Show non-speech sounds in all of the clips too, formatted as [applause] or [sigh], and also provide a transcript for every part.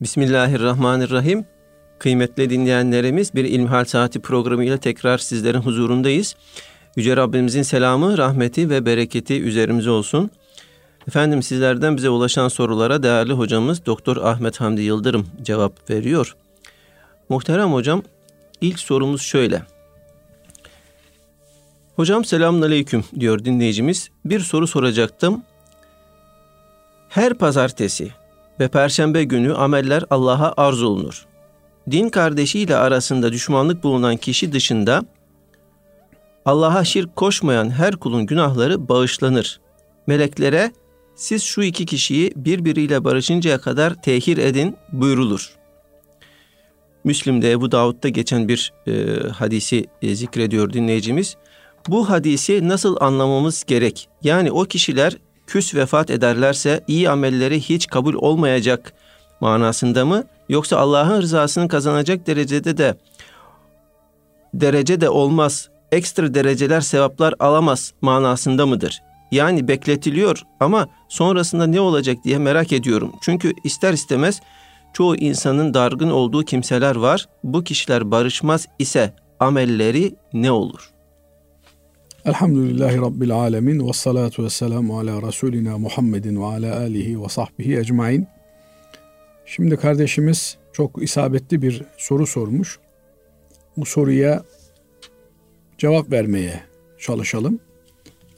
Bismillahirrahmanirrahim. Kıymetli dinleyenlerimiz bir İlmihal Saati programıyla tekrar sizlerin huzurundayız. Yüce Rabbimizin selamı, rahmeti ve bereketi üzerimize olsun. Efendim sizlerden bize ulaşan sorulara değerli hocamız Doktor Ahmet Hamdi Yıldırım cevap veriyor. Muhterem hocam, ilk sorumuz şöyle. Hocam selamun aleyküm diyor dinleyicimiz. Bir soru soracaktım. Her pazartesi ve perşembe günü ameller Allah'a arz olunur. Din kardeşiyle arasında düşmanlık bulunan kişi dışında Allah'a şirk koşmayan her kulun günahları bağışlanır. Meleklere siz şu iki kişiyi birbiriyle barışıncaya kadar tehir edin buyurulur. Müslim'de Ebu Davud'da geçen bir e, hadisi e, zikrediyor dinleyicimiz. Bu hadisi nasıl anlamamız gerek? Yani o kişiler küs vefat ederlerse iyi amelleri hiç kabul olmayacak manasında mı? Yoksa Allah'ın rızasını kazanacak derecede de derece de olmaz, ekstra dereceler sevaplar alamaz manasında mıdır? Yani bekletiliyor ama sonrasında ne olacak diye merak ediyorum. Çünkü ister istemez çoğu insanın dargın olduğu kimseler var. Bu kişiler barışmaz ise amelleri ne olur? Elhamdülillahi Rabbil alemin ve salatu ve selamu ala Resulina Muhammedin ve ala alihi ve sahbihi ecmain. Şimdi kardeşimiz çok isabetli bir soru sormuş. Bu soruya cevap vermeye çalışalım.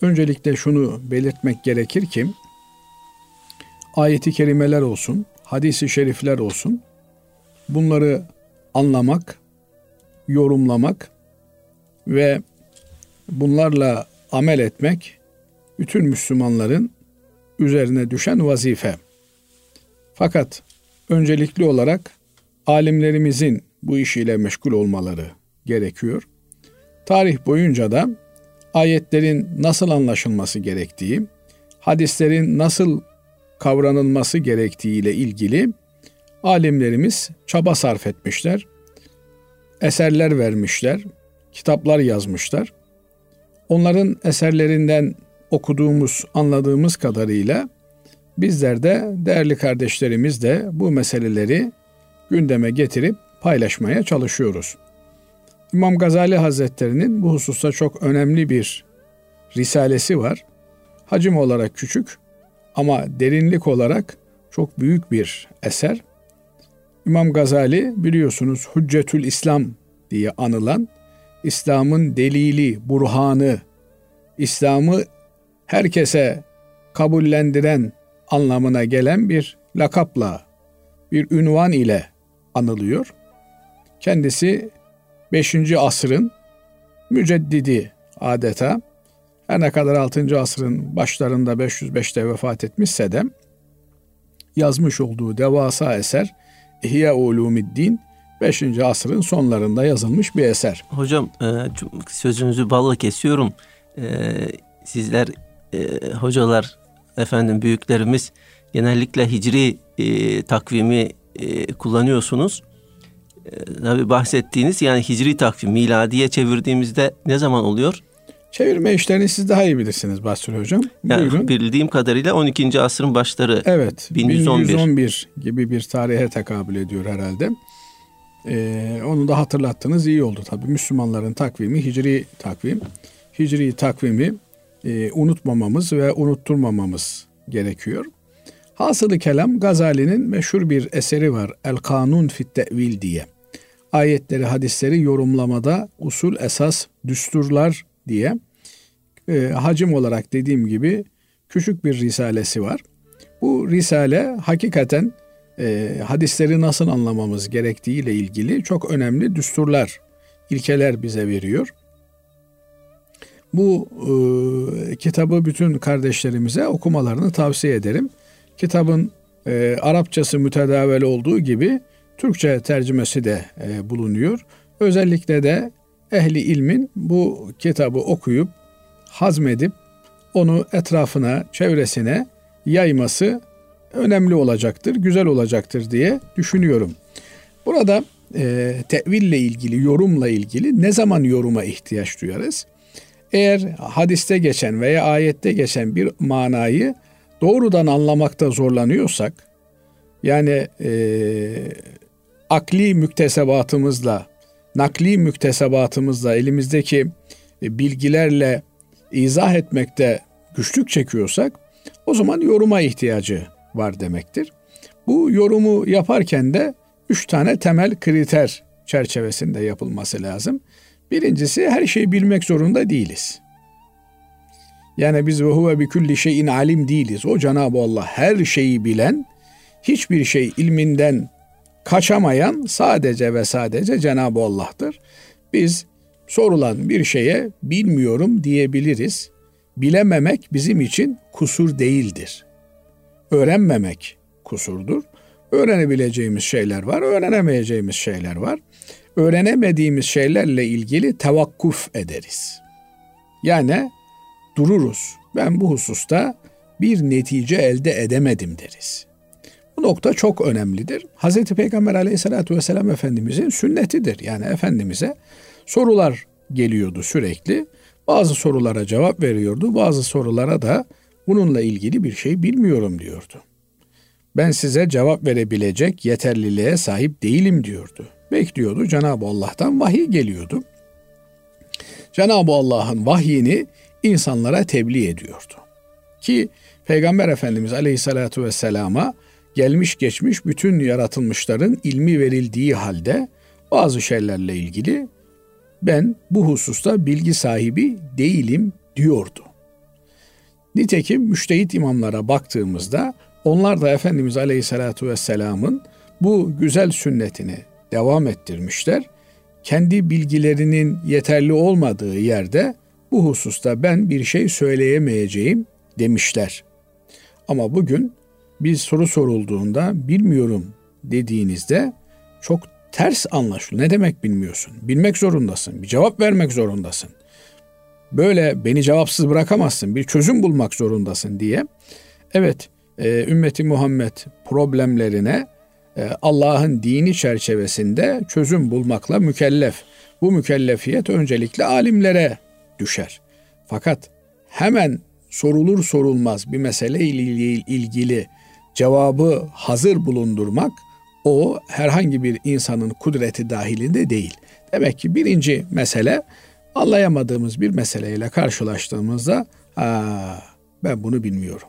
Öncelikle şunu belirtmek gerekir ki ayeti kerimeler olsun, hadisi şerifler olsun. Bunları anlamak, yorumlamak ve bunlarla amel etmek bütün Müslümanların üzerine düşen vazife. Fakat öncelikli olarak alimlerimizin bu işiyle meşgul olmaları gerekiyor. Tarih boyunca da ayetlerin nasıl anlaşılması gerektiği, hadislerin nasıl kavranılması gerektiği ile ilgili alimlerimiz çaba sarf etmişler. Eserler vermişler, kitaplar yazmışlar. Onların eserlerinden okuduğumuz, anladığımız kadarıyla bizler de değerli kardeşlerimiz de bu meseleleri gündeme getirip paylaşmaya çalışıyoruz. İmam Gazali Hazretleri'nin bu hususta çok önemli bir risalesi var. Hacim olarak küçük ama derinlik olarak çok büyük bir eser. İmam Gazali biliyorsunuz Hüccetül İslam diye anılan İslam'ın delili, burhanı, İslam'ı herkese kabullendiren anlamına gelen bir lakapla, bir ünvan ile anılıyor. Kendisi 5. asrın müceddidi adeta. Her ne kadar 6. asrın başlarında 505'te vefat etmişse de yazmış olduğu devasa eser İhya Ulumiddin 5. asrın sonlarında yazılmış bir eser. Hocam e, sözünüzü balla kesiyorum. E, sizler e, hocalar efendim büyüklerimiz genellikle hicri takvimi kullanıyorsunuz. Tabi bahsettiğiniz yani hicri takvim miladiye çevirdiğimizde ne zaman oluyor? Çevirme işlerini siz daha iyi bilirsiniz Basri Hocam. Yani Buyurun. Bildiğim kadarıyla 12. asrın başları. Evet. 1111. 1111 gibi bir tarihe tekabül ediyor herhalde. Ee, onu da hatırlattınız iyi oldu tabi. Müslümanların takvimi hicri takvim. Hicri takvimi e, unutmamamız ve unutturmamamız gerekiyor. Hasılı kelam Gazali'nin meşhur bir eseri var. El Kanun fit Te'vil diye. Ayetleri, hadisleri yorumlamada usul, esas, düsturlar diye e, hacim olarak dediğim gibi küçük bir risalesi var. Bu risale hakikaten e, hadisleri nasıl anlamamız gerektiği ile ilgili çok önemli düsturlar, ilkeler bize veriyor. Bu e, kitabı bütün kardeşlerimize okumalarını tavsiye ederim. Kitabın e, Arapçası mütedavel olduğu gibi Türkçe tercümesi de e, bulunuyor. Özellikle de ehli ilmin bu kitabı okuyup hazmedip onu etrafına, çevresine yayması önemli olacaktır, güzel olacaktır diye düşünüyorum. Burada e, teville ilgili, yorumla ilgili ne zaman yoruma ihtiyaç duyarız? Eğer hadiste geçen veya ayette geçen bir manayı doğrudan anlamakta zorlanıyorsak Yani e, akli müktesebatımızla, nakli müktesebatımızla, elimizdeki e, bilgilerle izah etmekte güçlük çekiyorsak o zaman yoruma ihtiyacı var demektir. Bu yorumu yaparken de üç tane temel kriter çerçevesinde yapılması lazım. Birincisi her şeyi bilmek zorunda değiliz. Yani biz ve huve bi kulli şeyin alim değiliz. O Cenab-ı Allah her şeyi bilen, hiçbir şey ilminden kaçamayan sadece ve sadece Cenab-ı Allah'tır. Biz sorulan bir şeye bilmiyorum diyebiliriz. Bilememek bizim için kusur değildir. Öğrenmemek kusurdur. Öğrenebileceğimiz şeyler var, öğrenemeyeceğimiz şeyler var. Öğrenemediğimiz şeylerle ilgili tevakkuf ederiz. Yani dururuz. Ben bu hususta bir netice elde edemedim deriz. Bu nokta çok önemlidir. Hz. Peygamber aleyhissalatü vesselam Efendimizin sünnetidir. Yani Efendimiz'e sorular geliyordu sürekli. Bazı sorulara cevap veriyordu. Bazı sorulara da bununla ilgili bir şey bilmiyorum diyordu. Ben size cevap verebilecek yeterliliğe sahip değilim diyordu. Bekliyordu. Cenab-ı Allah'tan vahiy geliyordu. Cenab-ı Allah'ın vahyini insanlara tebliğ ediyordu. Ki Peygamber Efendimiz Aleyhisselatü Vesselam'a gelmiş geçmiş bütün yaratılmışların ilmi verildiği halde bazı şeylerle ilgili ben bu hususta bilgi sahibi değilim diyordu. Nitekim müştehit imamlara baktığımızda onlar da Efendimiz Aleyhisselatü Vesselam'ın bu güzel sünnetini devam ettirmişler. Kendi bilgilerinin yeterli olmadığı yerde bu hususta ben bir şey söyleyemeyeceğim demişler. Ama bugün bir soru sorulduğunda bilmiyorum dediğinizde çok ters anlaşılıyor. Ne demek bilmiyorsun? Bilmek zorundasın. Bir cevap vermek zorundasın. Böyle beni cevapsız bırakamazsın. Bir çözüm bulmak zorundasın diye. Evet, e, ümmeti Muhammed problemlerine e, Allah'ın dini çerçevesinde çözüm bulmakla mükellef. Bu mükellefiyet öncelikle alimlere düşer. Fakat hemen sorulur sorulmaz bir mesele ile ilgili cevabı hazır bulundurmak o herhangi bir insanın kudreti dahilinde değil. Demek ki birinci mesele anlayamadığımız bir meseleyle karşılaştığımızda Aa, ben bunu bilmiyorum.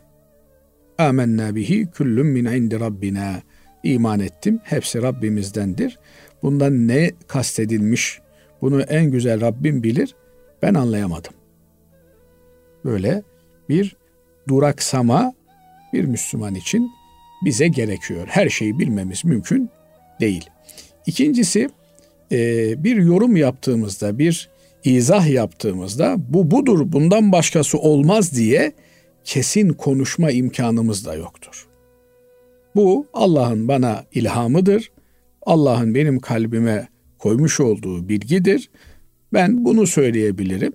Amenna bihi küllüm min indi rabbina. İman ettim. Hepsi Rabbimizdendir. Bundan ne kastedilmiş? Bunu en güzel Rabbim bilir. Ben anlayamadım. Böyle bir duraksama bir Müslüman için bize gerekiyor. Her şeyi bilmemiz mümkün değil. İkincisi bir yorum yaptığımızda, bir izah yaptığımızda bu budur, bundan başkası olmaz diye kesin konuşma imkanımız da yoktur. Bu Allah'ın bana ilhamıdır. Allah'ın benim kalbime koymuş olduğu bilgidir. Ben bunu söyleyebilirim.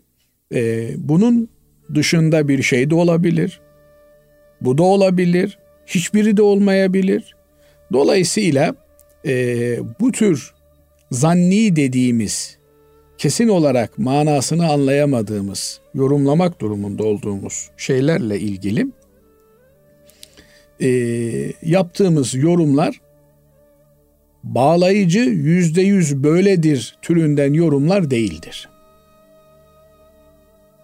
Ee, bunun dışında bir şey de olabilir. Bu da olabilir. Hiçbiri de olmayabilir. Dolayısıyla e, bu tür zanni dediğimiz, kesin olarak manasını anlayamadığımız, yorumlamak durumunda olduğumuz şeylerle ilgili e, yaptığımız yorumlar bağlayıcı yüzde yüz böyledir türünden yorumlar değildir.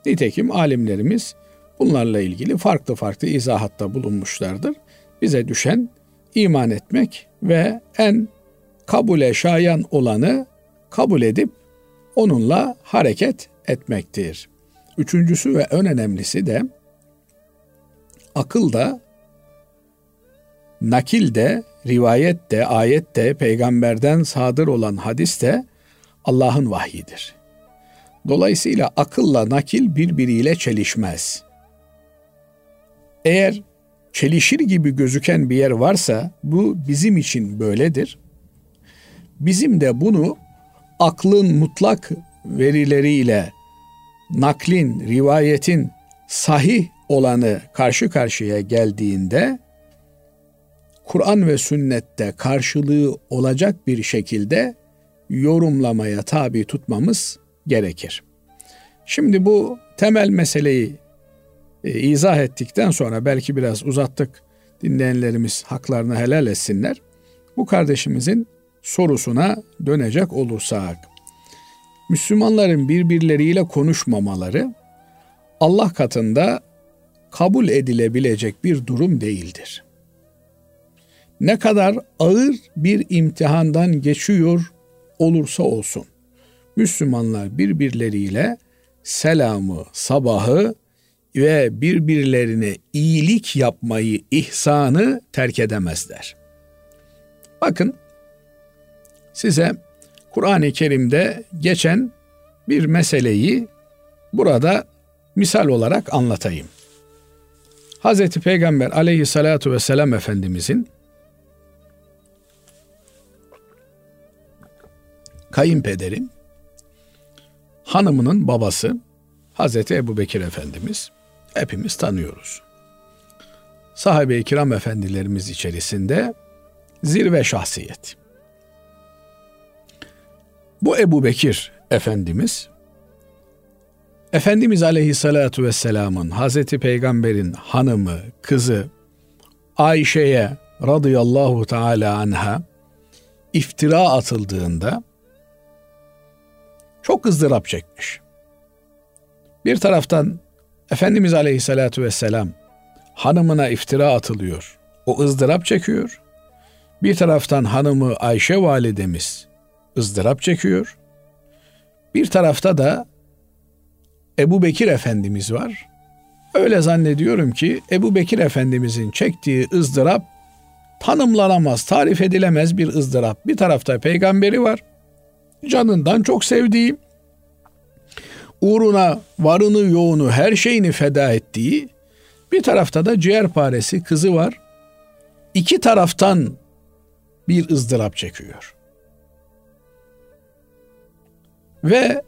Nitekim alimlerimiz bunlarla ilgili farklı farklı izahatta bulunmuşlardır. Bize düşen iman etmek ve en kabule şayan olanı kabul edip onunla hareket etmektir. Üçüncüsü ve en önemlisi de akılda, nakilde, rivayette, ayette, peygamberden sadır olan hadis de Allah'ın vahyidir. Dolayısıyla akılla nakil birbiriyle çelişmez. Eğer çelişir gibi gözüken bir yer varsa bu bizim için böyledir. Bizim de bunu aklın mutlak verileriyle naklin, rivayetin sahih olanı karşı karşıya geldiğinde Kur'an ve sünnette karşılığı olacak bir şekilde yorumlamaya tabi tutmamız gerekir. Şimdi bu temel meseleyi e, izah ettikten sonra belki biraz uzattık dinleyenlerimiz haklarını helal etsinler. Bu kardeşimizin sorusuna dönecek olursak, Müslümanların birbirleriyle konuşmamaları Allah katında kabul edilebilecek bir durum değildir. Ne kadar ağır bir imtihandan geçiyor olursa olsun, Müslümanlar birbirleriyle selamı, sabahı ve birbirlerine iyilik yapmayı, ihsanı terk edemezler. Bakın size Kur'an-ı Kerim'de geçen bir meseleyi burada misal olarak anlatayım. Hz. Peygamber aleyhissalatu vesselam Efendimizin kayınpederi hanımının babası Hazreti Ebu Bekir Efendimiz hepimiz tanıyoruz. Sahabe-i kiram efendilerimiz içerisinde zirve şahsiyet. Bu Ebu Bekir Efendimiz Efendimiz Aleyhisselatü Vesselam'ın Hazreti Peygamber'in hanımı, kızı Ayşe'ye radıyallahu teala anha iftira atıldığında çok ızdırap çekmiş. Bir taraftan Efendimiz Aleyhisselatü Vesselam hanımına iftira atılıyor. O ızdırap çekiyor. Bir taraftan hanımı Ayşe validemiz ızdırap çekiyor. Bir tarafta da Ebu Bekir Efendimiz var. Öyle zannediyorum ki Ebu Bekir Efendimizin çektiği ızdırap tanımlanamaz, tarif edilemez bir ızdırap. Bir tarafta peygamberi var. Canından çok sevdiği, uğruna varını yoğunu her şeyini feda ettiği, bir tarafta da ciğerparesi kızı var. İki taraftan bir ızdırap çekiyor. Ve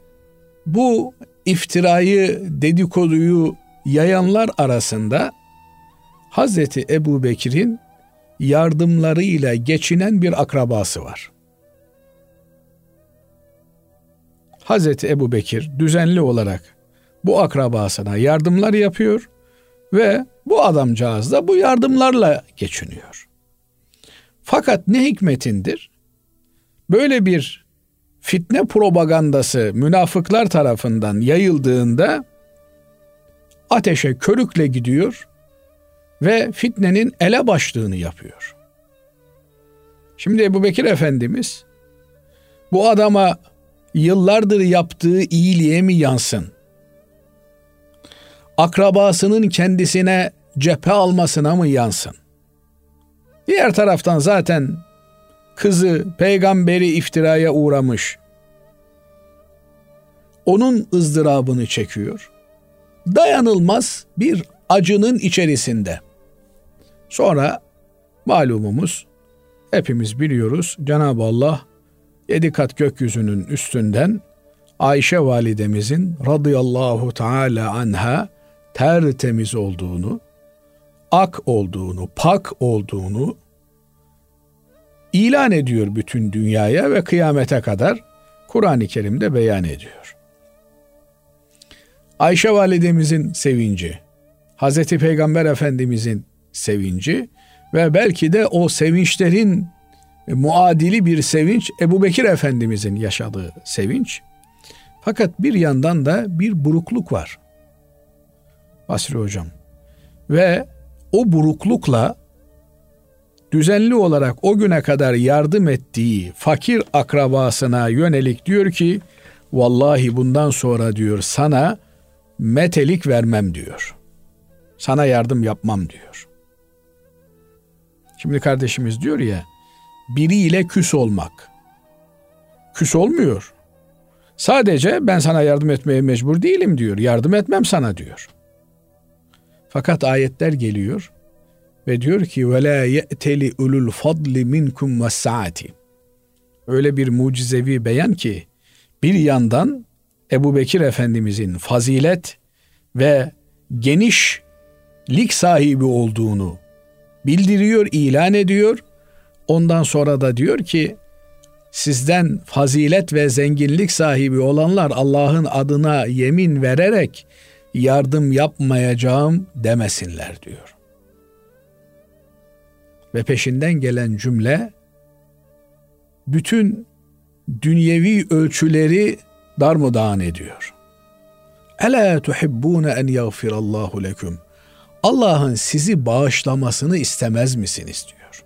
bu iftirayı, dedikoduyu yayanlar arasında Hazreti Ebu Bekir'in yardımlarıyla geçinen bir akrabası var. Hazreti Ebu Bekir düzenli olarak bu akrabasına yardımlar yapıyor ve bu adamcağız da bu yardımlarla geçiniyor. Fakat ne hikmetindir? Böyle bir fitne propagandası münafıklar tarafından yayıldığında ateşe körükle gidiyor ve fitnenin ele başlığını yapıyor. Şimdi Ebu Bekir Efendimiz bu adama yıllardır yaptığı iyiliğe mi yansın? Akrabasının kendisine cephe almasına mı yansın? Diğer taraftan zaten kızı peygamberi iftiraya uğramış. Onun ızdırabını çekiyor. Dayanılmaz bir acının içerisinde. Sonra malumumuz hepimiz biliyoruz Cenab-ı Allah yedi kat gökyüzünün üstünden Ayşe validemizin radıyallahu teala anha tertemiz olduğunu, ak olduğunu, pak olduğunu ilan ediyor bütün dünyaya ve kıyamete kadar Kur'an-ı Kerim'de beyan ediyor. Ayşe validemizin sevinci, Hazreti Peygamber Efendimizin sevinci ve belki de o sevinçlerin muadili bir sevinç Ebu Bekir Efendimizin yaşadığı sevinç. Fakat bir yandan da bir burukluk var. Basri Hocam. Ve o buruklukla düzenli olarak o güne kadar yardım ettiği fakir akrabasına yönelik diyor ki vallahi bundan sonra diyor sana metelik vermem diyor. Sana yardım yapmam diyor. Şimdi kardeşimiz diyor ya biriyle küs olmak. Küs olmuyor. Sadece ben sana yardım etmeye mecbur değilim diyor. Yardım etmem sana diyor. Fakat ayetler geliyor ve diyor ki ve la ye'teli ulul fadli minkum vesaati. Öyle bir mucizevi beyan ki bir yandan Ebu Bekir Efendimizin fazilet ve genişlik sahibi olduğunu bildiriyor, ilan ediyor. Ondan sonra da diyor ki sizden fazilet ve zenginlik sahibi olanlar Allah'ın adına yemin vererek yardım yapmayacağım demesinler diyor. Ve peşinden gelen cümle bütün dünyevi ölçüleri darmadağın ediyor. Ela tuhibbune en yagfirallahu leküm. Allah'ın sizi bağışlamasını istemez misiniz diyor.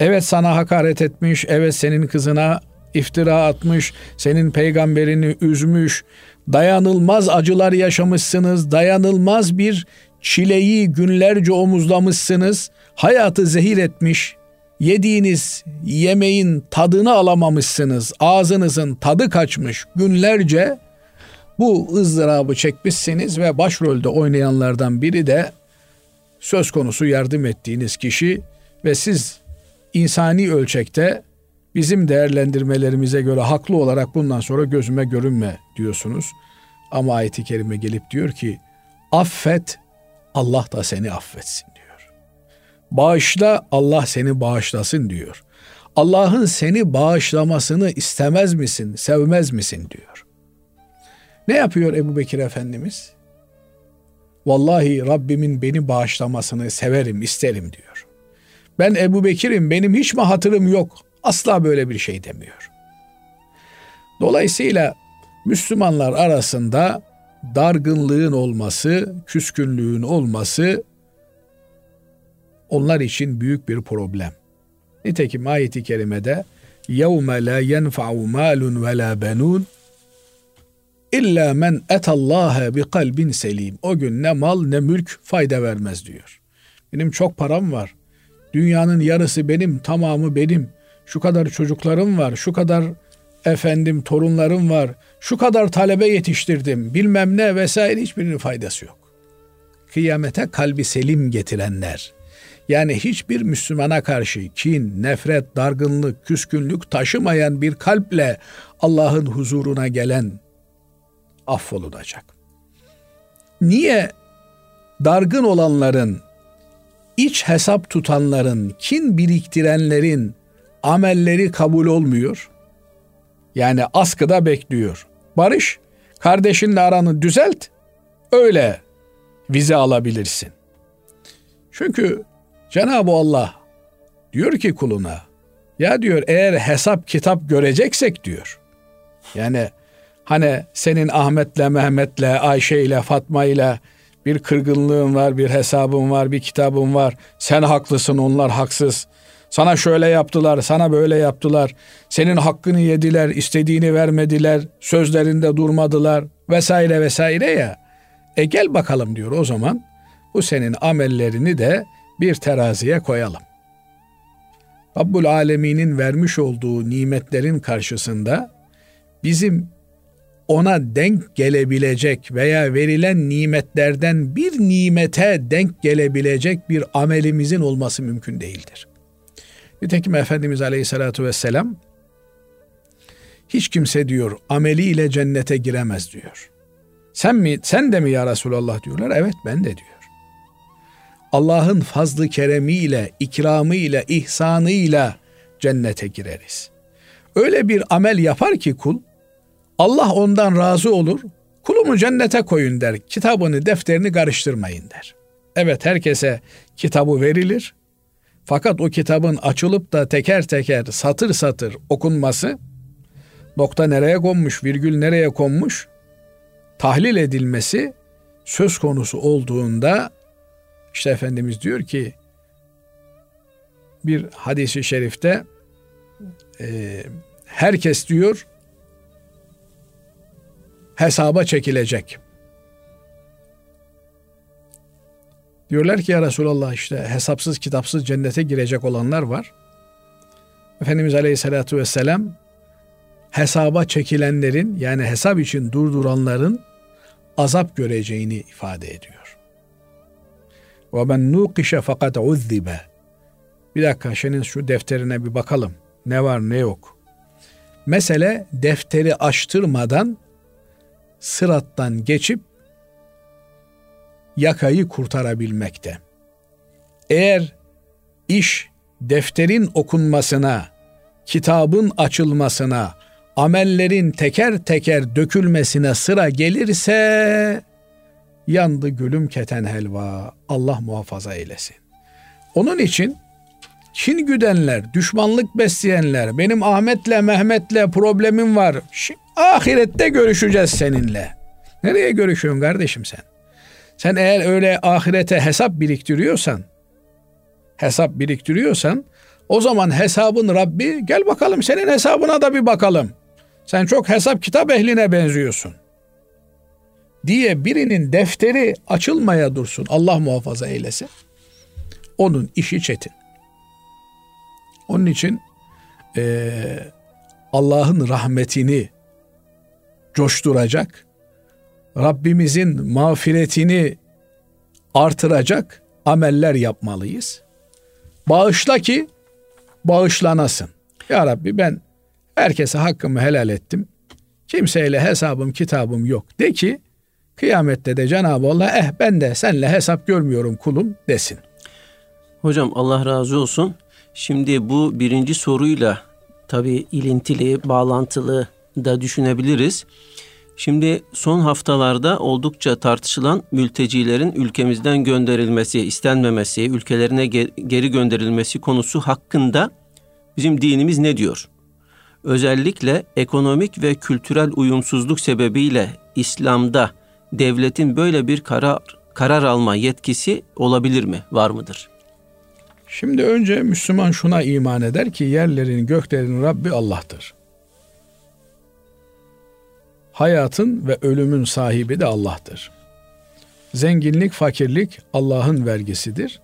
Evet sana hakaret etmiş, evet senin kızına iftira atmış, senin peygamberini üzmüş, dayanılmaz acılar yaşamışsınız, dayanılmaz bir çileyi günlerce omuzlamışsınız, hayatı zehir etmiş, yediğiniz yemeğin tadını alamamışsınız, ağzınızın tadı kaçmış günlerce bu ızdırabı çekmişsiniz ve başrolde oynayanlardan biri de söz konusu yardım ettiğiniz kişi ve siz insani ölçekte bizim değerlendirmelerimize göre haklı olarak bundan sonra gözüme görünme diyorsunuz. Ama ayeti kerime gelip diyor ki affet Allah da seni affetsin diyor. Bağışla Allah seni bağışlasın diyor. Allah'ın seni bağışlamasını istemez misin, sevmez misin diyor. Ne yapıyor Ebu Bekir Efendimiz? Vallahi Rabbimin beni bağışlamasını severim, isterim diyor. Ben Ebu Bekir'im, benim hiç mi hatırım yok? Asla böyle bir şey demiyor. Dolayısıyla Müslümanlar arasında dargınlığın olması, küskünlüğün olması onlar için büyük bir problem. Nitekim ayeti kerimede يَوْمَ لَا يَنْفَعُ مَالٌ وَلَا بَنُونَ İlla men etallaha bi kalbin selim. O gün ne mal ne mülk fayda vermez diyor. Benim çok param var. Dünyanın yarısı benim, tamamı benim. Şu kadar çocuklarım var, şu kadar efendim torunlarım var, şu kadar talebe yetiştirdim, bilmem ne vesaire hiçbirinin faydası yok. Kıyamete kalbi selim getirenler, yani hiçbir Müslümana karşı kin, nefret, dargınlık, küskünlük taşımayan bir kalple Allah'ın huzuruna gelen affolunacak. Niye dargın olanların, iç hesap tutanların, kin biriktirenlerin amelleri kabul olmuyor? Yani askıda bekliyor. Barış, kardeşinle aranı düzelt, öyle vize alabilirsin. Çünkü Cenab-ı Allah diyor ki kuluna, ya diyor eğer hesap kitap göreceksek diyor. Yani Hani senin Ahmet'le, Mehmet'le, Ayşe'yle, Fatma'yla bir kırgınlığın var, bir hesabın var, bir kitabın var. Sen haklısın, onlar haksız. Sana şöyle yaptılar, sana böyle yaptılar. Senin hakkını yediler, istediğini vermediler, sözlerinde durmadılar vesaire vesaire ya. E gel bakalım diyor o zaman. Bu senin amellerini de bir teraziye koyalım. Rabbul Alemin'in vermiş olduğu nimetlerin karşısında bizim ona denk gelebilecek veya verilen nimetlerden bir nimete denk gelebilecek bir amelimizin olması mümkün değildir. Nitekim Efendimiz Aleyhisselatü Vesselam hiç kimse diyor ameliyle cennete giremez diyor. Sen mi sen de mi ya Resulallah diyorlar. Evet ben de diyor. Allah'ın fazlı keremiyle, ikramıyla, ihsanıyla cennete gireriz. Öyle bir amel yapar ki kul Allah ondan razı olur. Kulumu cennete koyun der. Kitabını, defterini karıştırmayın der. Evet herkese kitabı verilir. Fakat o kitabın açılıp da teker teker satır satır okunması, nokta nereye konmuş, virgül nereye konmuş, tahlil edilmesi söz konusu olduğunda işte Efendimiz diyor ki bir hadisi şerifte e, herkes diyor hesaba çekilecek. Diyorlar ki ya Resulallah işte hesapsız kitapsız cennete girecek olanlar var. Efendimiz Aleyhisselatü Vesselam hesaba çekilenlerin yani hesap için durduranların azap göreceğini ifade ediyor. Ve men nukişe fakat uzzibe. Bir dakika senin şu defterine bir bakalım. Ne var ne yok. Mesele defteri açtırmadan sırattan geçip yakayı kurtarabilmekte. Eğer iş defterin okunmasına, kitabın açılmasına, amellerin teker teker dökülmesine sıra gelirse yandı gülüm keten helva. Allah muhafaza eylesin. Onun için Çin güdenler, düşmanlık besleyenler, benim Ahmet'le Mehmet'le problemim var. Şimdi, ahirette görüşeceğiz seninle. Nereye görüşüyorsun kardeşim sen? Sen eğer öyle ahirete hesap biriktiriyorsan, hesap biriktiriyorsan, o zaman hesabın Rabbi gel bakalım senin hesabına da bir bakalım. Sen çok hesap kitap ehline benziyorsun. Diye birinin defteri açılmaya dursun. Allah muhafaza eylesin. Onun işi çetin. Onun için e, Allah'ın rahmetini coşturacak, Rabbimizin mağfiretini artıracak ameller yapmalıyız. Bağışla ki bağışlanasın. Ya Rabbi ben herkese hakkımı helal ettim. Kimseyle hesabım kitabım yok. De ki kıyamette de Cenab-ı Allah eh ben de senle hesap görmüyorum kulum desin. Hocam Allah razı olsun. Şimdi bu birinci soruyla tabi ilintili, bağlantılı da düşünebiliriz. Şimdi son haftalarda oldukça tartışılan mültecilerin ülkemizden gönderilmesi, istenmemesi, ülkelerine geri gönderilmesi konusu hakkında bizim dinimiz ne diyor? Özellikle ekonomik ve kültürel uyumsuzluk sebebiyle İslam'da devletin böyle bir karar karar alma yetkisi olabilir mi, var mıdır? Şimdi önce Müslüman şuna iman eder ki yerlerin göklerin Rabbi Allah'tır. Hayatın ve ölümün sahibi de Allah'tır. Zenginlik, fakirlik Allah'ın vergisidir.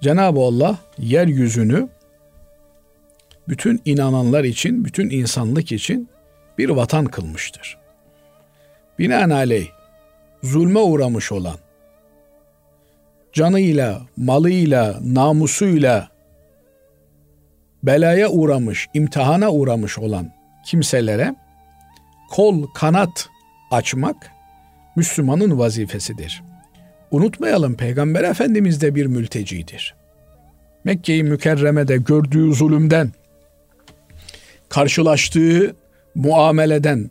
Cenab-ı Allah yeryüzünü bütün inananlar için, bütün insanlık için bir vatan kılmıştır. Binaenaleyh zulme uğramış olan, canıyla, malıyla, namusuyla belaya uğramış, imtihana uğramış olan kimselere kol kanat açmak Müslümanın vazifesidir. Unutmayalım Peygamber Efendimiz de bir mültecidir. Mekke-i Mükerreme'de gördüğü zulümden, karşılaştığı muameleden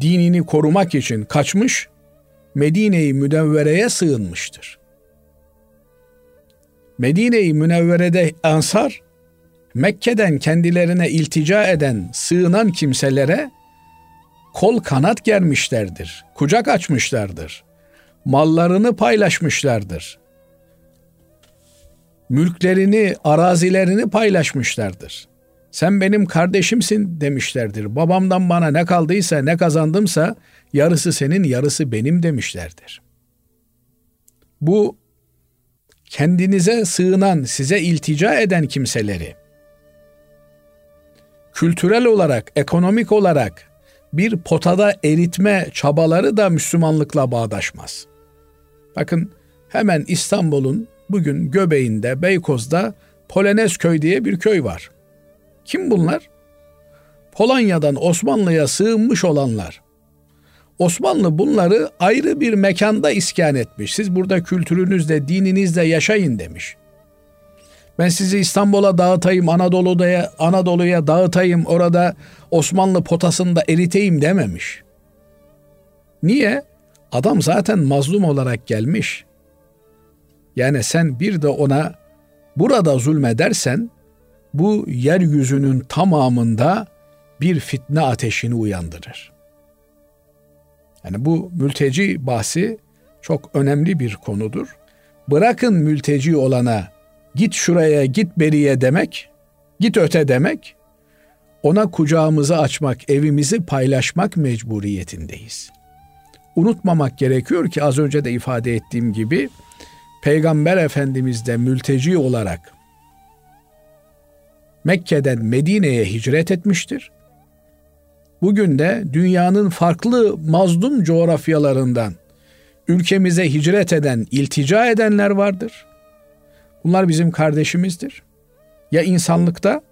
dinini korumak için kaçmış, Medine-i Münevvere'ye sığınmıştır. Medine-i Münevvere'de Ansar, Mekke'den kendilerine iltica eden, sığınan kimselere kol kanat germişlerdir, kucak açmışlardır, mallarını paylaşmışlardır, mülklerini, arazilerini paylaşmışlardır. Sen benim kardeşimsin demişlerdir. Babamdan bana ne kaldıysa, ne kazandımsa yarısı senin, yarısı benim demişlerdir. Bu kendinize sığınan, size iltica eden kimseleri kültürel olarak, ekonomik olarak bir potada eritme çabaları da Müslümanlıkla bağdaşmaz. Bakın hemen İstanbul'un bugün göbeğinde, Beykoz'da Polonezköy diye bir köy var. Kim bunlar? Polonya'dan Osmanlı'ya sığınmış olanlar. Osmanlı bunları ayrı bir mekanda iskan etmiş. Siz burada kültürünüzle, dininizle yaşayın demiş. Ben sizi İstanbul'a dağıtayım, Anadolu'ya Anadolu'ya dağıtayım, orada Osmanlı potasında eriteyim dememiş. Niye? Adam zaten mazlum olarak gelmiş. Yani sen bir de ona burada zulmedersen bu yeryüzünün tamamında bir fitne ateşini uyandırır. Yani bu mülteci bahsi çok önemli bir konudur. Bırakın mülteci olana git şuraya git beriye demek, git öte demek, ona kucağımızı açmak, evimizi paylaşmak mecburiyetindeyiz. Unutmamak gerekiyor ki az önce de ifade ettiğim gibi Peygamber Efendimiz de mülteci olarak Mekke'den Medine'ye hicret etmiştir. Bugün de dünyanın farklı mazlum coğrafyalarından ülkemize hicret eden, iltica edenler vardır. Bunlar bizim kardeşimizdir. Ya insanlıkta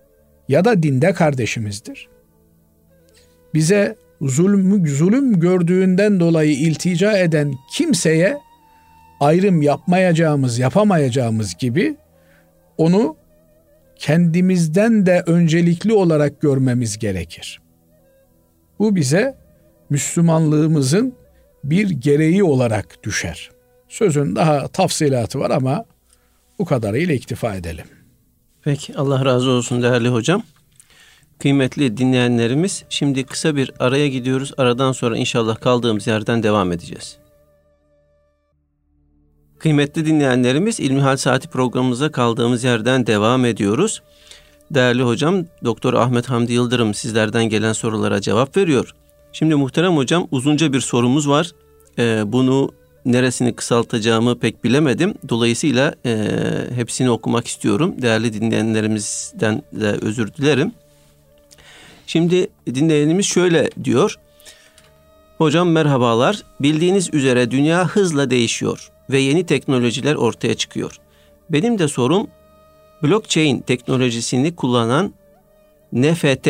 ya da dinde kardeşimizdir. Bize zulüm, zulüm gördüğünden dolayı iltica eden kimseye ayrım yapmayacağımız, yapamayacağımız gibi onu kendimizden de öncelikli olarak görmemiz gerekir. Bu bize Müslümanlığımızın bir gereği olarak düşer. Sözün daha tafsilatı var ama Bu kadarıyla iktifa edelim. Peki Allah razı olsun değerli hocam. Kıymetli dinleyenlerimiz şimdi kısa bir araya gidiyoruz. Aradan sonra inşallah kaldığımız yerden devam edeceğiz. Kıymetli dinleyenlerimiz İlmihal Saati programımıza kaldığımız yerden devam ediyoruz. Değerli hocam Doktor Ahmet Hamdi Yıldırım sizlerden gelen sorulara cevap veriyor. Şimdi muhterem hocam uzunca bir sorumuz var. Ee, bunu neresini kısaltacağımı pek bilemedim. Dolayısıyla e, hepsini okumak istiyorum. Değerli dinleyenlerimizden de özür dilerim. Şimdi dinleyenimiz şöyle diyor. Hocam merhabalar. Bildiğiniz üzere dünya hızla değişiyor ve yeni teknolojiler ortaya çıkıyor. Benim de sorum blockchain teknolojisini kullanan NFT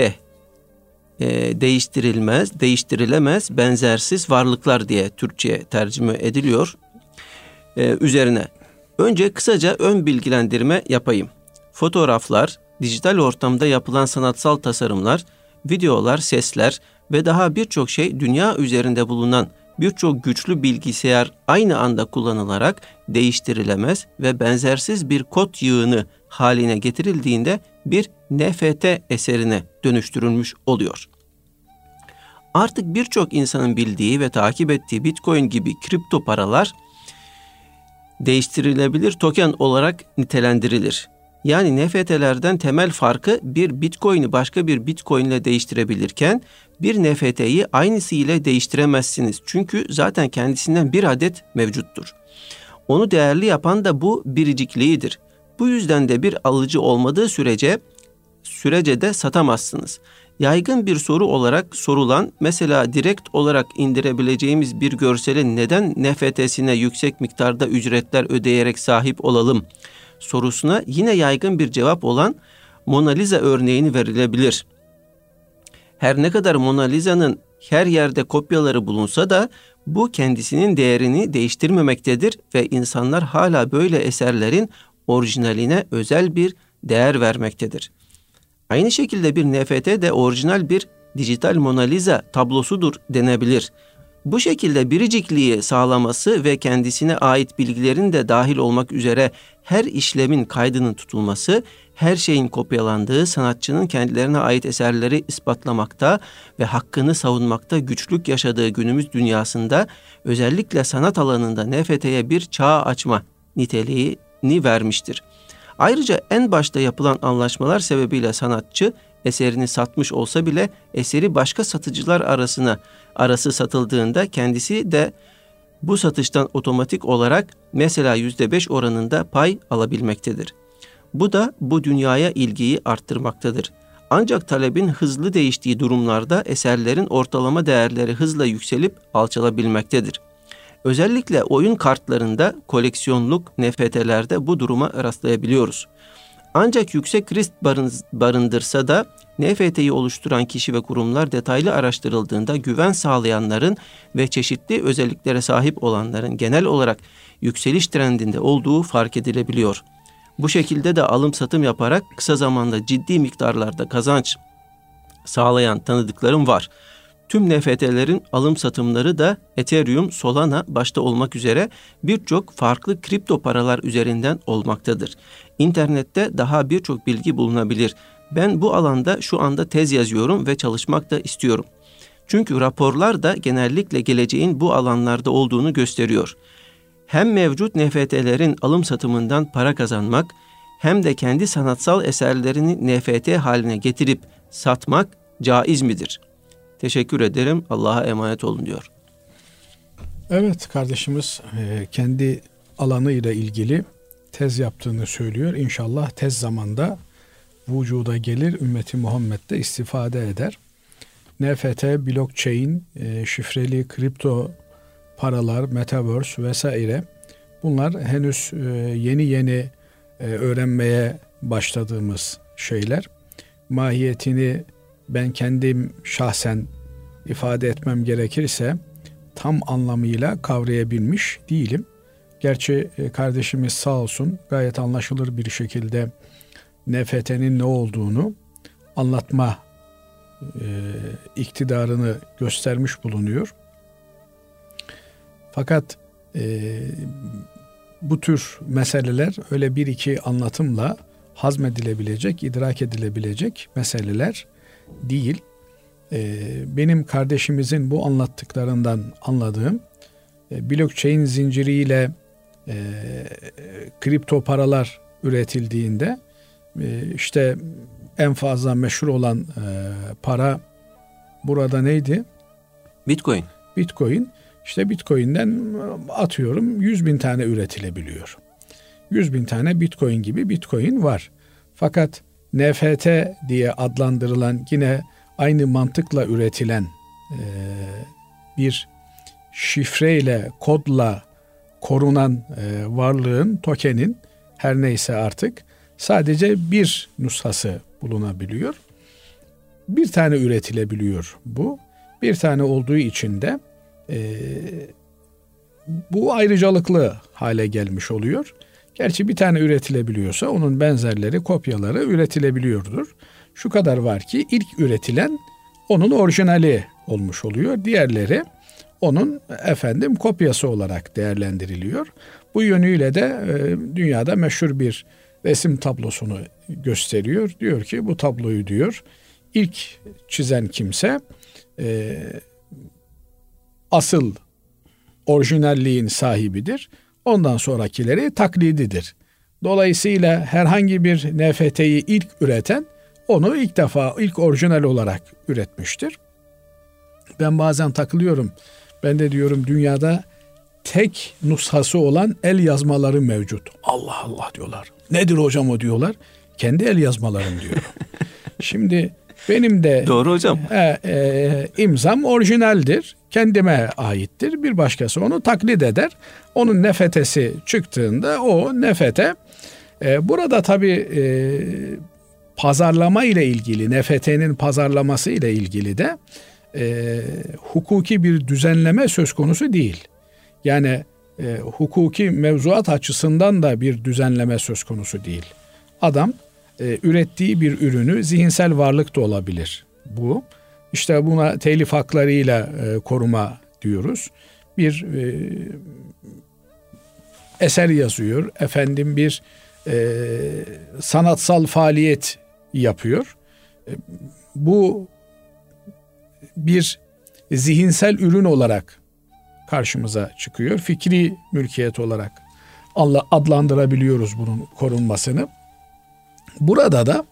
e, değiştirilmez, değiştirilemez, benzersiz varlıklar diye Türkçe tercüme ediliyor. E, üzerine önce kısaca ön bilgilendirme yapayım. Fotoğraflar, dijital ortamda yapılan sanatsal tasarımlar, videolar, sesler ve daha birçok şey dünya üzerinde bulunan birçok güçlü bilgisayar aynı anda kullanılarak değiştirilemez ve benzersiz bir kod yığını haline getirildiğinde bir NFT eserine dönüştürülmüş oluyor. Artık birçok insanın bildiği ve takip ettiği Bitcoin gibi kripto paralar değiştirilebilir token olarak nitelendirilir. Yani NFT'lerden temel farkı bir Bitcoin'i başka bir Bitcoin ile değiştirebilirken bir NFT'yi aynısı ile değiştiremezsiniz. Çünkü zaten kendisinden bir adet mevcuttur. Onu değerli yapan da bu biricikliğidir. Bu yüzden de bir alıcı olmadığı sürece sürece de satamazsınız. Yaygın bir soru olarak sorulan mesela direkt olarak indirebileceğimiz bir görselin neden NFT'sine yüksek miktarda ücretler ödeyerek sahip olalım sorusuna yine yaygın bir cevap olan Mona Lisa örneğini verilebilir. Her ne kadar Mona Lisa'nın her yerde kopyaları bulunsa da bu kendisinin değerini değiştirmemektedir ve insanlar hala böyle eserlerin orijinaline özel bir değer vermektedir. Aynı şekilde bir NFT de orijinal bir dijital Mona Lisa tablosudur denebilir. Bu şekilde biricikliği sağlaması ve kendisine ait bilgilerin de dahil olmak üzere her işlemin kaydının tutulması, her şeyin kopyalandığı sanatçının kendilerine ait eserleri ispatlamakta ve hakkını savunmakta güçlük yaşadığı günümüz dünyasında özellikle sanat alanında NFT'ye bir çağ açma niteliğini vermiştir. Ayrıca en başta yapılan anlaşmalar sebebiyle sanatçı eserini satmış olsa bile eseri başka satıcılar arasına arası satıldığında kendisi de bu satıştan otomatik olarak mesela %5 oranında pay alabilmektedir. Bu da bu dünyaya ilgiyi arttırmaktadır. Ancak talebin hızlı değiştiği durumlarda eserlerin ortalama değerleri hızla yükselip alçalabilmektedir. Özellikle oyun kartlarında koleksiyonluk NFT'lerde bu duruma rastlayabiliyoruz. Ancak yüksek risk barındırsa da NFT'yi oluşturan kişi ve kurumlar detaylı araştırıldığında güven sağlayanların ve çeşitli özelliklere sahip olanların genel olarak yükseliş trendinde olduğu fark edilebiliyor. Bu şekilde de alım satım yaparak kısa zamanda ciddi miktarlarda kazanç sağlayan tanıdıklarım var. Tüm NFT'lerin alım satımları da Ethereum, Solana başta olmak üzere birçok farklı kripto paralar üzerinden olmaktadır. İnternette daha birçok bilgi bulunabilir. Ben bu alanda şu anda tez yazıyorum ve çalışmak da istiyorum. Çünkü raporlar da genellikle geleceğin bu alanlarda olduğunu gösteriyor. Hem mevcut NFT'lerin alım satımından para kazanmak hem de kendi sanatsal eserlerini NFT haline getirip satmak caiz midir? Teşekkür ederim. Allah'a emanet olun diyor. Evet kardeşimiz e, kendi alanı ile ilgili tez yaptığını söylüyor. İnşallah tez zamanda vücuda gelir, ümmeti Muhammed de istifade eder. NFT, blockchain, e, şifreli kripto paralar, metaverse vesaire bunlar henüz e, yeni yeni e, öğrenmeye başladığımız şeyler. Mahiyetini ben kendim şahsen ifade etmem gerekirse tam anlamıyla kavrayabilmiş değilim. Gerçi kardeşimiz sağ olsun gayet anlaşılır bir şekilde NFT'nin ne olduğunu anlatma e, iktidarını göstermiş bulunuyor. Fakat e, bu tür meseleler öyle bir iki anlatımla hazmedilebilecek, idrak edilebilecek meseleler değil. Benim kardeşimizin bu anlattıklarından anladığım e, blockchain zinciriyle e, kripto paralar üretildiğinde e, işte en fazla meşhur olan e, para burada neydi? Bitcoin. Bitcoin. İşte Bitcoin'den atıyorum 100 bin tane üretilebiliyor. 100 bin tane Bitcoin gibi Bitcoin var. Fakat NFT diye adlandırılan yine aynı mantıkla üretilen e, bir şifreyle, kodla korunan e, varlığın, tokenin her neyse artık sadece bir nushası bulunabiliyor. Bir tane üretilebiliyor bu. Bir tane olduğu için de e, bu ayrıcalıklı hale gelmiş oluyor. Gerçi bir tane üretilebiliyorsa onun benzerleri, kopyaları üretilebiliyordur. Şu kadar var ki ilk üretilen onun orijinali olmuş oluyor. Diğerleri onun efendim kopyası olarak değerlendiriliyor. Bu yönüyle de e, dünyada meşhur bir resim tablosunu gösteriyor. Diyor ki bu tabloyu diyor ilk çizen kimse e, asıl orijinalliğin sahibidir. Ondan sonrakileri taklididir. Dolayısıyla herhangi bir NFT'yi ilk üreten onu ilk defa ilk orijinal olarak üretmiştir. Ben bazen takılıyorum. Ben de diyorum dünyada tek nushası olan el yazmaları mevcut. Allah Allah diyorlar. Nedir hocam o diyorlar. Kendi el yazmalarım diyor. [laughs] Şimdi benim de Doğru hocam. E, e, imzam orijinaldir. Kendime aittir. Bir başkası onu taklit eder. Onun nefetesi çıktığında o nefete e, burada tabii e, pazarlama ile ilgili nefetenin pazarlaması ile ilgili de e, hukuki bir düzenleme söz konusu değil. Yani e, hukuki mevzuat açısından da bir düzenleme söz konusu değil. Adam e, ürettiği bir ürünü zihinsel varlık da olabilir bu. İşte buna telif haklarıyla e, koruma diyoruz. Bir e, eser yazıyor, efendim bir e, sanatsal faaliyet yapıyor. E, bu bir zihinsel ürün olarak karşımıza çıkıyor. Fikri mülkiyet olarak adlandırabiliyoruz bunun korunmasını. Burada da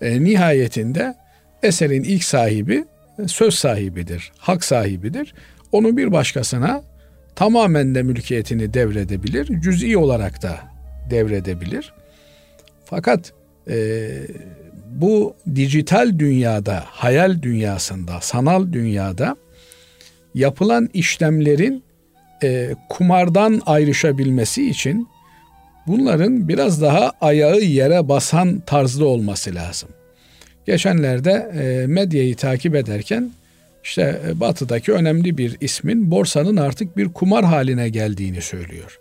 e, nihayetinde eserin ilk sahibi e, söz sahibidir, hak sahibidir. Onu bir başkasına tamamen de mülkiyetini devredebilir, cüz'i olarak da devredebilir. Fakat e, bu dijital dünyada, hayal dünyasında, sanal dünyada yapılan işlemlerin e, kumardan ayrışabilmesi için bunların biraz daha ayağı yere basan tarzda olması lazım. Geçenlerde e, medyayı takip ederken işte e, batıdaki önemli bir ismin borsanın artık bir kumar haline geldiğini söylüyor.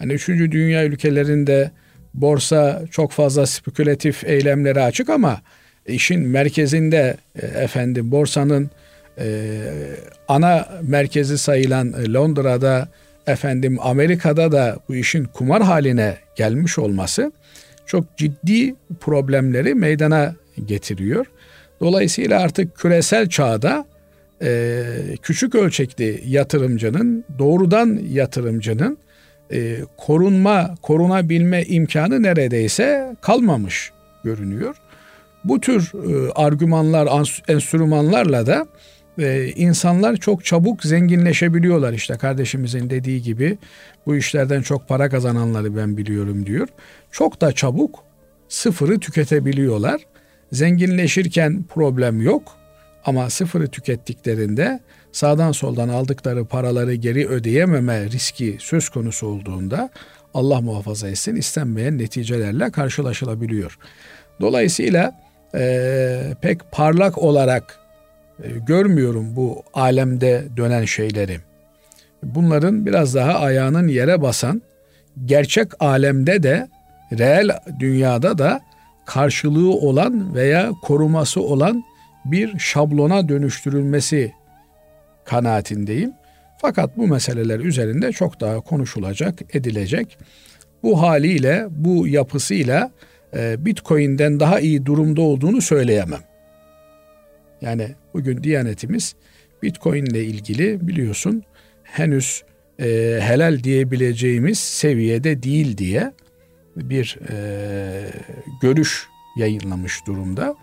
Yani üçüncü dünya ülkelerinde borsa çok fazla spekülatif eylemlere açık ama işin merkezinde e, efendim borsanın e, ana merkezi sayılan Londra'da efendim Amerika'da da bu işin kumar haline gelmiş olması çok ciddi problemleri meydana getiriyor. Dolayısıyla artık küresel çağda e, küçük ölçekli yatırımcının, doğrudan yatırımcının e, korunma, korunabilme imkanı neredeyse kalmamış görünüyor. Bu tür e, argümanlar, enstrümanlarla da e, insanlar çok çabuk zenginleşebiliyorlar işte kardeşimizin dediği gibi bu işlerden çok para kazananları ben biliyorum diyor. Çok da çabuk sıfırı tüketebiliyorlar. Zenginleşirken problem yok ama sıfırı tükettiklerinde sağdan soldan aldıkları paraları geri ödeyememe riski söz konusu olduğunda Allah muhafaza etsin istenmeyen neticelerle karşılaşılabiliyor. Dolayısıyla e, pek parlak olarak e, görmüyorum bu alemde dönen şeyleri. Bunların biraz daha ayağının yere basan, gerçek alemde de, reel dünyada da karşılığı olan veya koruması olan bir şablona dönüştürülmesi kanaatindeyim. Fakat bu meseleler üzerinde çok daha konuşulacak, edilecek. bu haliyle, bu yapısıyla e, Bitcoin'den daha iyi durumda olduğunu söyleyemem. Yani bugün Diyanetimiz Bitcoin ile ilgili biliyorsun henüz e, helal diyebileceğimiz seviyede değil diye bir e, görüş yayınlamış durumda.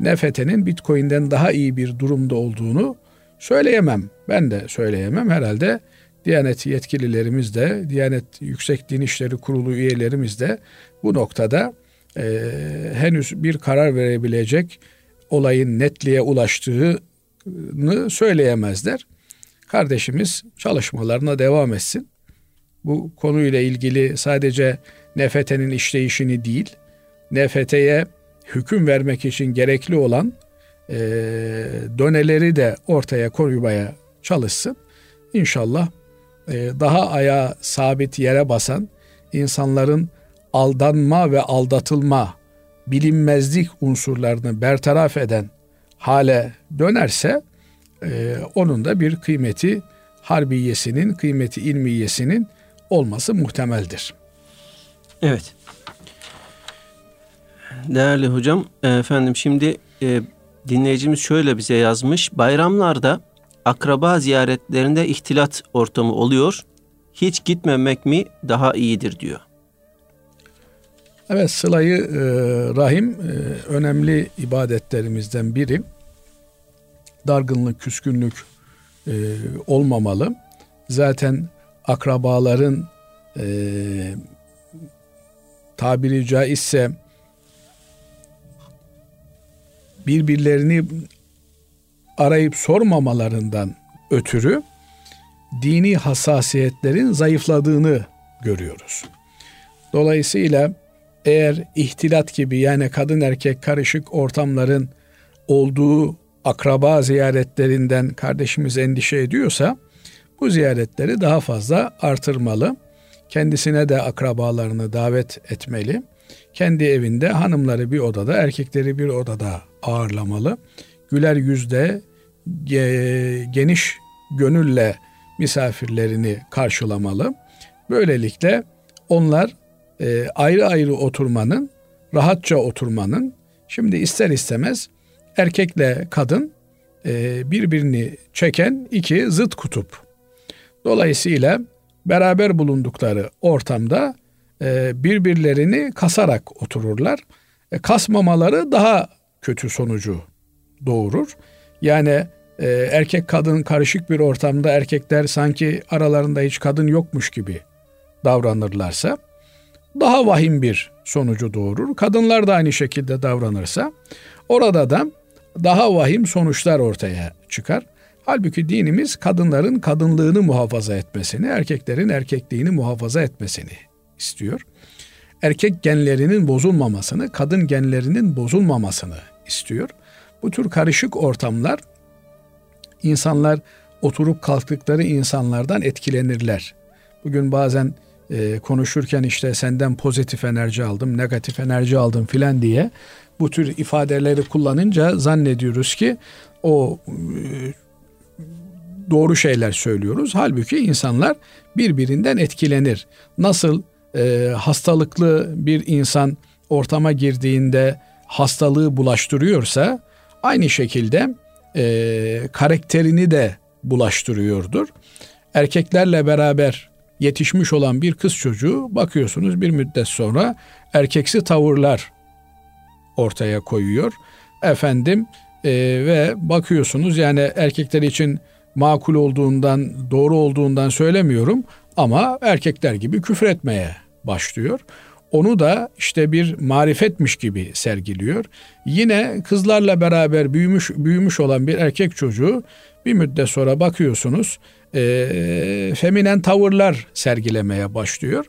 NFT'nin Bitcoin'den daha iyi bir durumda olduğunu söyleyemem. Ben de söyleyemem. Herhalde Diyanet yetkililerimiz de, Diyanet Yüksek Din İşleri Kurulu üyelerimiz de bu noktada e, henüz bir karar verebilecek olayın netliğe ulaştığını söyleyemezler. Kardeşimiz çalışmalarına devam etsin. Bu konuyla ilgili sadece NFT'nin işleyişini değil, NFT'ye hüküm vermek için gerekli olan e, döneleri de ortaya koymaya çalışsın. İnşallah e, daha ayağa sabit yere basan insanların aldanma ve aldatılma, bilinmezlik unsurlarını bertaraf eden hale dönerse e, onun da bir kıymeti harbiyesinin, kıymeti ilmiyesinin olması muhtemeldir. Evet. Değerli hocam, efendim şimdi e, dinleyicimiz şöyle bize yazmış. Bayramlarda akraba ziyaretlerinde ihtilat ortamı oluyor. Hiç gitmemek mi daha iyidir diyor. Evet sılayı e, rahim e, önemli ibadetlerimizden biri. Dargınlık, küskünlük e, olmamalı. Zaten akrabaların e, tabiri caizse birbirlerini arayıp sormamalarından ötürü dini hassasiyetlerin zayıfladığını görüyoruz. Dolayısıyla eğer ihtilat gibi yani kadın erkek karışık ortamların olduğu akraba ziyaretlerinden kardeşimiz endişe ediyorsa bu ziyaretleri daha fazla artırmalı. Kendisine de akrabalarını davet etmeli. Kendi evinde hanımları bir odada, erkekleri bir odada ağırlamalı. Güler yüzde geniş gönülle misafirlerini karşılamalı. Böylelikle onlar e, ayrı ayrı oturmanın, rahatça oturmanın, şimdi ister istemez erkekle kadın e, birbirini çeken iki zıt kutup. Dolayısıyla beraber bulundukları ortamda e, birbirlerini kasarak otururlar. Kasmamaları daha kötü sonucu doğurur. Yani e, erkek kadın karışık bir ortamda erkekler sanki aralarında hiç kadın yokmuş gibi davranırlarsa daha vahim bir sonucu doğurur. Kadınlar da aynı şekilde davranırsa orada da daha vahim sonuçlar ortaya çıkar. Halbuki dinimiz kadınların kadınlığını muhafaza etmesini, erkeklerin erkekliğini muhafaza etmesini istiyor. Erkek genlerinin bozulmamasını, kadın genlerinin bozulmamasını istiyor. Bu tür karışık ortamlar insanlar oturup kalktıkları insanlardan etkilenirler. Bugün bazen e, konuşurken işte senden pozitif enerji aldım, negatif enerji aldım filan diye bu tür ifadeleri kullanınca zannediyoruz ki o e, doğru şeyler söylüyoruz. Halbuki insanlar birbirinden etkilenir. Nasıl e, hastalıklı bir insan ortama girdiğinde hastalığı bulaştırıyorsa aynı şekilde e, karakterini de bulaştırıyordur. Erkeklerle beraber yetişmiş olan bir kız çocuğu bakıyorsunuz bir müddet sonra erkeksi tavırlar ortaya koyuyor. Efendim e, ve bakıyorsunuz yani erkekler için makul olduğundan, doğru olduğundan söylemiyorum ama erkekler gibi küfür etmeye başlıyor. Onu da işte bir marifetmiş gibi sergiliyor. Yine kızlarla beraber büyümüş büyümüş olan bir erkek çocuğu bir müddet sonra bakıyorsunuz e, feminen tavırlar sergilemeye başlıyor.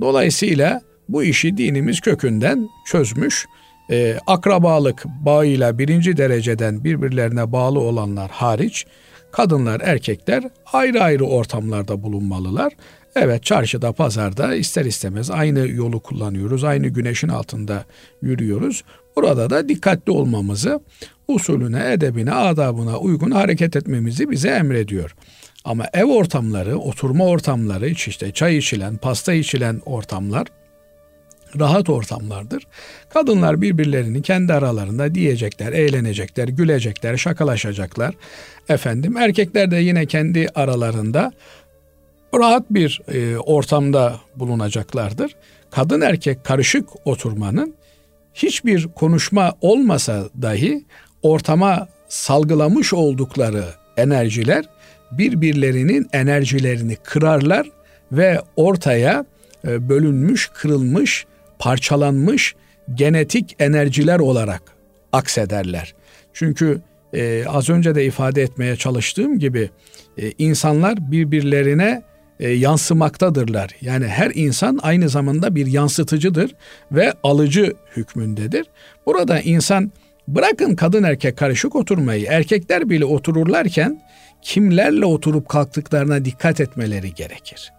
Dolayısıyla bu işi dinimiz kökünden çözmüş. E, akrabalık bağıyla birinci dereceden birbirlerine bağlı olanlar hariç kadınlar erkekler ayrı ayrı ortamlarda bulunmalılar. Evet çarşıda pazarda ister istemez aynı yolu kullanıyoruz. Aynı güneşin altında yürüyoruz. Burada da dikkatli olmamızı, usulüne, edebine, adabına uygun hareket etmemizi bize emrediyor. Ama ev ortamları, oturma ortamları, işte çay içilen, pasta içilen ortamlar rahat ortamlardır. Kadınlar birbirlerini kendi aralarında diyecekler, eğlenecekler, gülecekler, şakalaşacaklar. Efendim erkekler de yine kendi aralarında rahat bir e, ortamda bulunacaklardır. Kadın erkek karışık oturmanın hiçbir konuşma olmasa dahi ortama salgılamış oldukları enerjiler birbirlerinin enerjilerini kırarlar ve ortaya e, bölünmüş, kırılmış, parçalanmış genetik enerjiler olarak aksederler. Çünkü e, az önce de ifade etmeye çalıştığım gibi e, insanlar birbirlerine e, yansımaktadırlar. Yani her insan aynı zamanda bir yansıtıcıdır ve alıcı hükmündedir. Burada insan bırakın kadın erkek karışık oturmayı, erkekler bile otururlarken kimlerle oturup kalktıklarına dikkat etmeleri gerekir.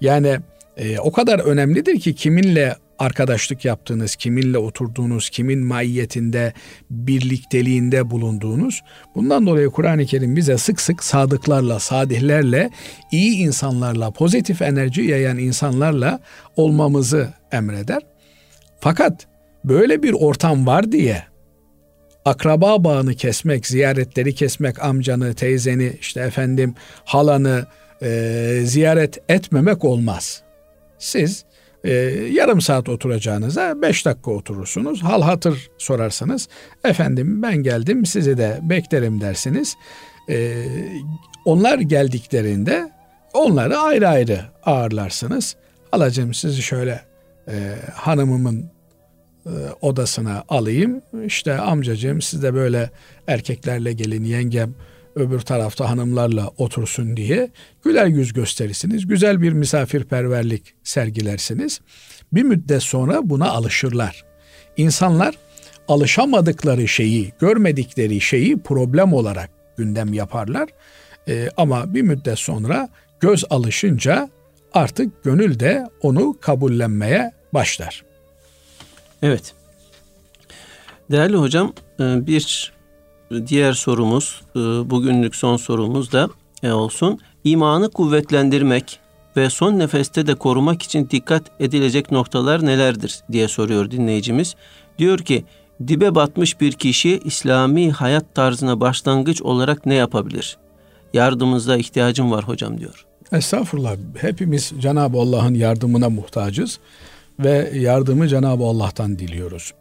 Yani e, o kadar önemlidir ki kiminle arkadaşlık yaptığınız, kiminle oturduğunuz, kimin maiyetinde, birlikteliğinde bulunduğunuz. Bundan dolayı Kur'an-ı Kerim bize sık sık sadıklarla, sadihlerle, iyi insanlarla, pozitif enerji yayan insanlarla olmamızı emreder. Fakat böyle bir ortam var diye akraba bağını kesmek, ziyaretleri kesmek, amcanı, teyzeni, işte efendim halanı e, ziyaret etmemek olmaz. Siz e, yarım saat oturacağınıza beş dakika oturursunuz. Hal hatır sorarsanız efendim ben geldim sizi de beklerim dersiniz. E, onlar geldiklerinde onları ayrı ayrı ağırlarsınız. Halacığım sizi şöyle e, hanımımın e, odasına alayım. İşte amcacığım siz de böyle erkeklerle gelin yengem öbür tarafta hanımlarla otursun diye güler yüz gösterirsiniz. Güzel bir misafirperverlik sergilersiniz. Bir müddet sonra buna alışırlar. İnsanlar alışamadıkları şeyi, görmedikleri şeyi problem olarak gündem yaparlar. Ee, ama bir müddet sonra göz alışınca artık gönül de onu kabullenmeye başlar. Evet. Değerli hocam e, bir diğer sorumuz, e, bugünlük son sorumuz da e, olsun. İmanı kuvvetlendirmek ve son nefeste de korumak için dikkat edilecek noktalar nelerdir diye soruyor dinleyicimiz. Diyor ki dibe batmış bir kişi İslami hayat tarzına başlangıç olarak ne yapabilir? Yardımınıza ihtiyacım var hocam diyor. Estağfurullah. Hepimiz Cenab-ı Allah'ın yardımına muhtacız ve yardımı Cenab-ı Allah'tan diliyoruz.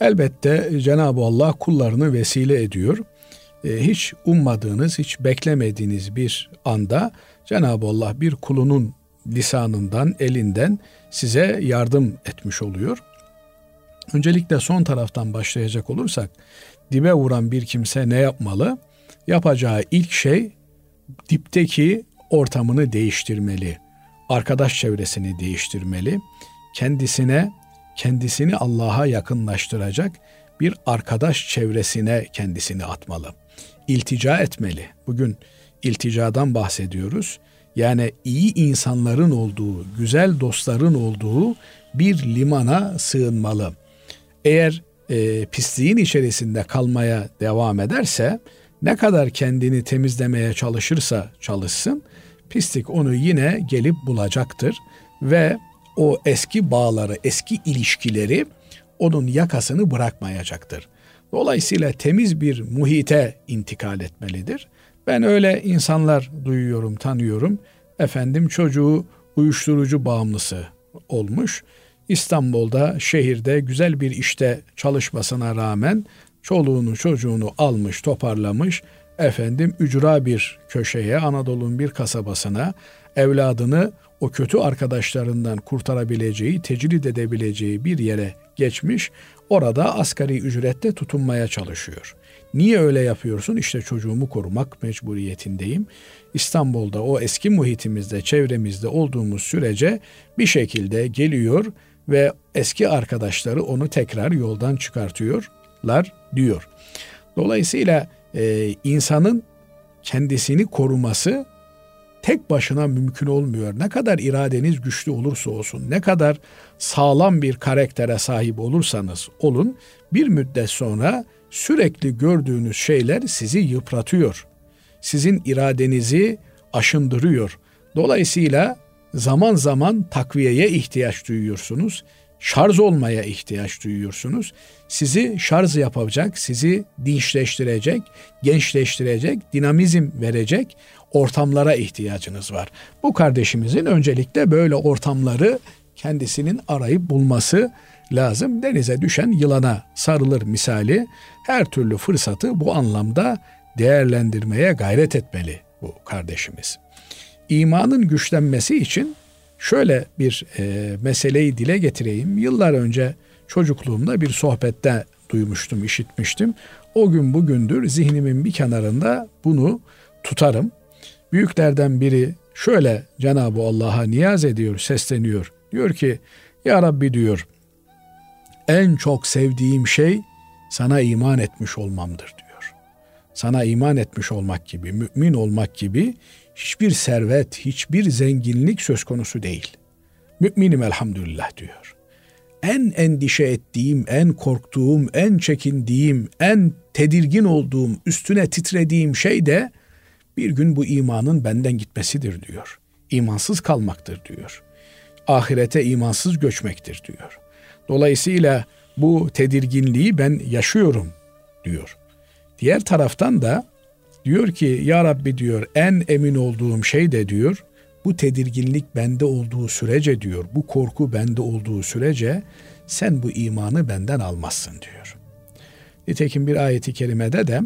Elbette Cenab-ı Allah kullarını vesile ediyor. E, hiç ummadığınız, hiç beklemediğiniz bir anda Cenab-ı Allah bir kulunun lisanından, elinden size yardım etmiş oluyor. Öncelikle son taraftan başlayacak olursak, dibe vuran bir kimse ne yapmalı? Yapacağı ilk şey dipteki ortamını değiştirmeli. Arkadaş çevresini değiştirmeli. Kendisine kendisini Allah'a yakınlaştıracak bir arkadaş çevresine kendisini atmalı. İltica etmeli. Bugün ilticadan bahsediyoruz. Yani iyi insanların olduğu, güzel dostların olduğu bir limana sığınmalı. Eğer e, pisliğin içerisinde kalmaya devam ederse, ne kadar kendini temizlemeye çalışırsa çalışsın, pislik onu yine gelip bulacaktır ve o eski bağları, eski ilişkileri onun yakasını bırakmayacaktır. Dolayısıyla temiz bir muhite intikal etmelidir. Ben öyle insanlar duyuyorum, tanıyorum. Efendim çocuğu uyuşturucu bağımlısı olmuş. İstanbul'da, şehirde güzel bir işte çalışmasına rağmen çoluğunu çocuğunu almış, toparlamış. Efendim ücra bir köşeye, Anadolu'nun bir kasabasına evladını o kötü arkadaşlarından kurtarabileceği, tecrit edebileceği bir yere geçmiş. Orada asgari ücrette tutunmaya çalışıyor. Niye öyle yapıyorsun? İşte çocuğumu korumak mecburiyetindeyim. İstanbul'da o eski muhitimizde, çevremizde olduğumuz sürece bir şekilde geliyor ve eski arkadaşları onu tekrar yoldan çıkartıyorlar diyor. Dolayısıyla e, insanın kendisini koruması tek başına mümkün olmuyor. Ne kadar iradeniz güçlü olursa olsun, ne kadar sağlam bir karaktere sahip olursanız olun, bir müddet sonra sürekli gördüğünüz şeyler sizi yıpratıyor. Sizin iradenizi aşındırıyor. Dolayısıyla zaman zaman takviyeye ihtiyaç duyuyorsunuz. Şarj olmaya ihtiyaç duyuyorsunuz. Sizi şarj yapacak, sizi dinçleştirecek, gençleştirecek, dinamizm verecek ortamlara ihtiyacınız var. Bu kardeşimizin öncelikle böyle ortamları kendisinin arayıp bulması lazım. Denize düşen yılana sarılır misali her türlü fırsatı bu anlamda değerlendirmeye gayret etmeli bu kardeşimiz. İmanın güçlenmesi için şöyle bir e, meseleyi dile getireyim. Yıllar önce çocukluğumda bir sohbette duymuştum, işitmiştim. O gün bugündür zihnimin bir kenarında bunu tutarım. Büyüklerden biri şöyle Cenab-ı Allah'a niyaz ediyor, sesleniyor. Diyor ki, Ya Rabbi diyor, en çok sevdiğim şey sana iman etmiş olmamdır diyor. Sana iman etmiş olmak gibi, mümin olmak gibi hiçbir servet, hiçbir zenginlik söz konusu değil. Müminim elhamdülillah diyor. En endişe ettiğim, en korktuğum, en çekindiğim, en tedirgin olduğum, üstüne titrediğim şey de bir gün bu imanın benden gitmesidir diyor. İmansız kalmaktır diyor. Ahirete imansız göçmektir diyor. Dolayısıyla bu tedirginliği ben yaşıyorum diyor. Diğer taraftan da diyor ki ya Rabbi diyor en emin olduğum şey de diyor bu tedirginlik bende olduğu sürece diyor bu korku bende olduğu sürece sen bu imanı benden almazsın diyor. Nitekim bir ayeti kerimede de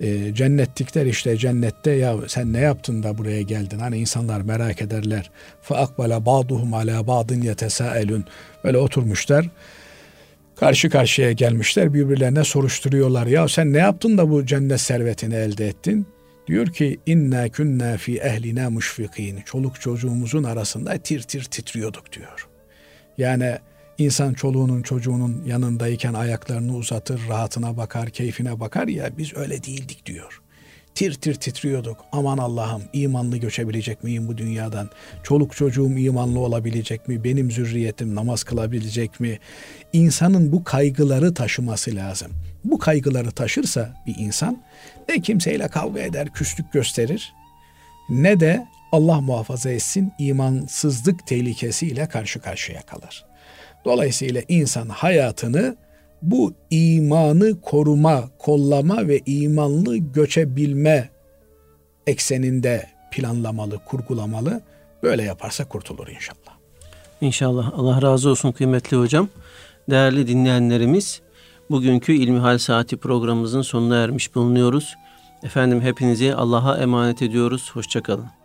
e, cennetlikler işte cennette ya sen ne yaptın da buraya geldin? Hani insanlar merak ederler. Fa akbala ba'duhum ala ba'din yetesaelun. Böyle oturmuşlar. Karşı karşıya gelmişler birbirlerine soruşturuyorlar. Ya sen ne yaptın da bu cennet servetini elde ettin? Diyor ki inna kunna fi ehlina müşfikin. Çoluk çocuğumuzun arasında tir tir titriyorduk diyor. Yani İnsan çoluğunun çocuğunun yanındayken ayaklarını uzatır, rahatına bakar, keyfine bakar ya biz öyle değildik diyor. Tir tir titriyorduk. Aman Allah'ım imanlı göçebilecek miyim bu dünyadan? Çoluk çocuğum imanlı olabilecek mi? Benim zürriyetim namaz kılabilecek mi? İnsanın bu kaygıları taşıması lazım. Bu kaygıları taşırsa bir insan ne kimseyle kavga eder, küslük gösterir ne de Allah muhafaza etsin imansızlık tehlikesiyle karşı karşıya kalır. Dolayısıyla insan hayatını bu imanı koruma, kollama ve imanlı göçebilme ekseninde planlamalı, kurgulamalı. Böyle yaparsa kurtulur inşallah. İnşallah. Allah razı olsun kıymetli hocam. Değerli dinleyenlerimiz, bugünkü İlmihal Saati programımızın sonuna ermiş bulunuyoruz. Efendim hepinizi Allah'a emanet ediyoruz. Hoşçakalın.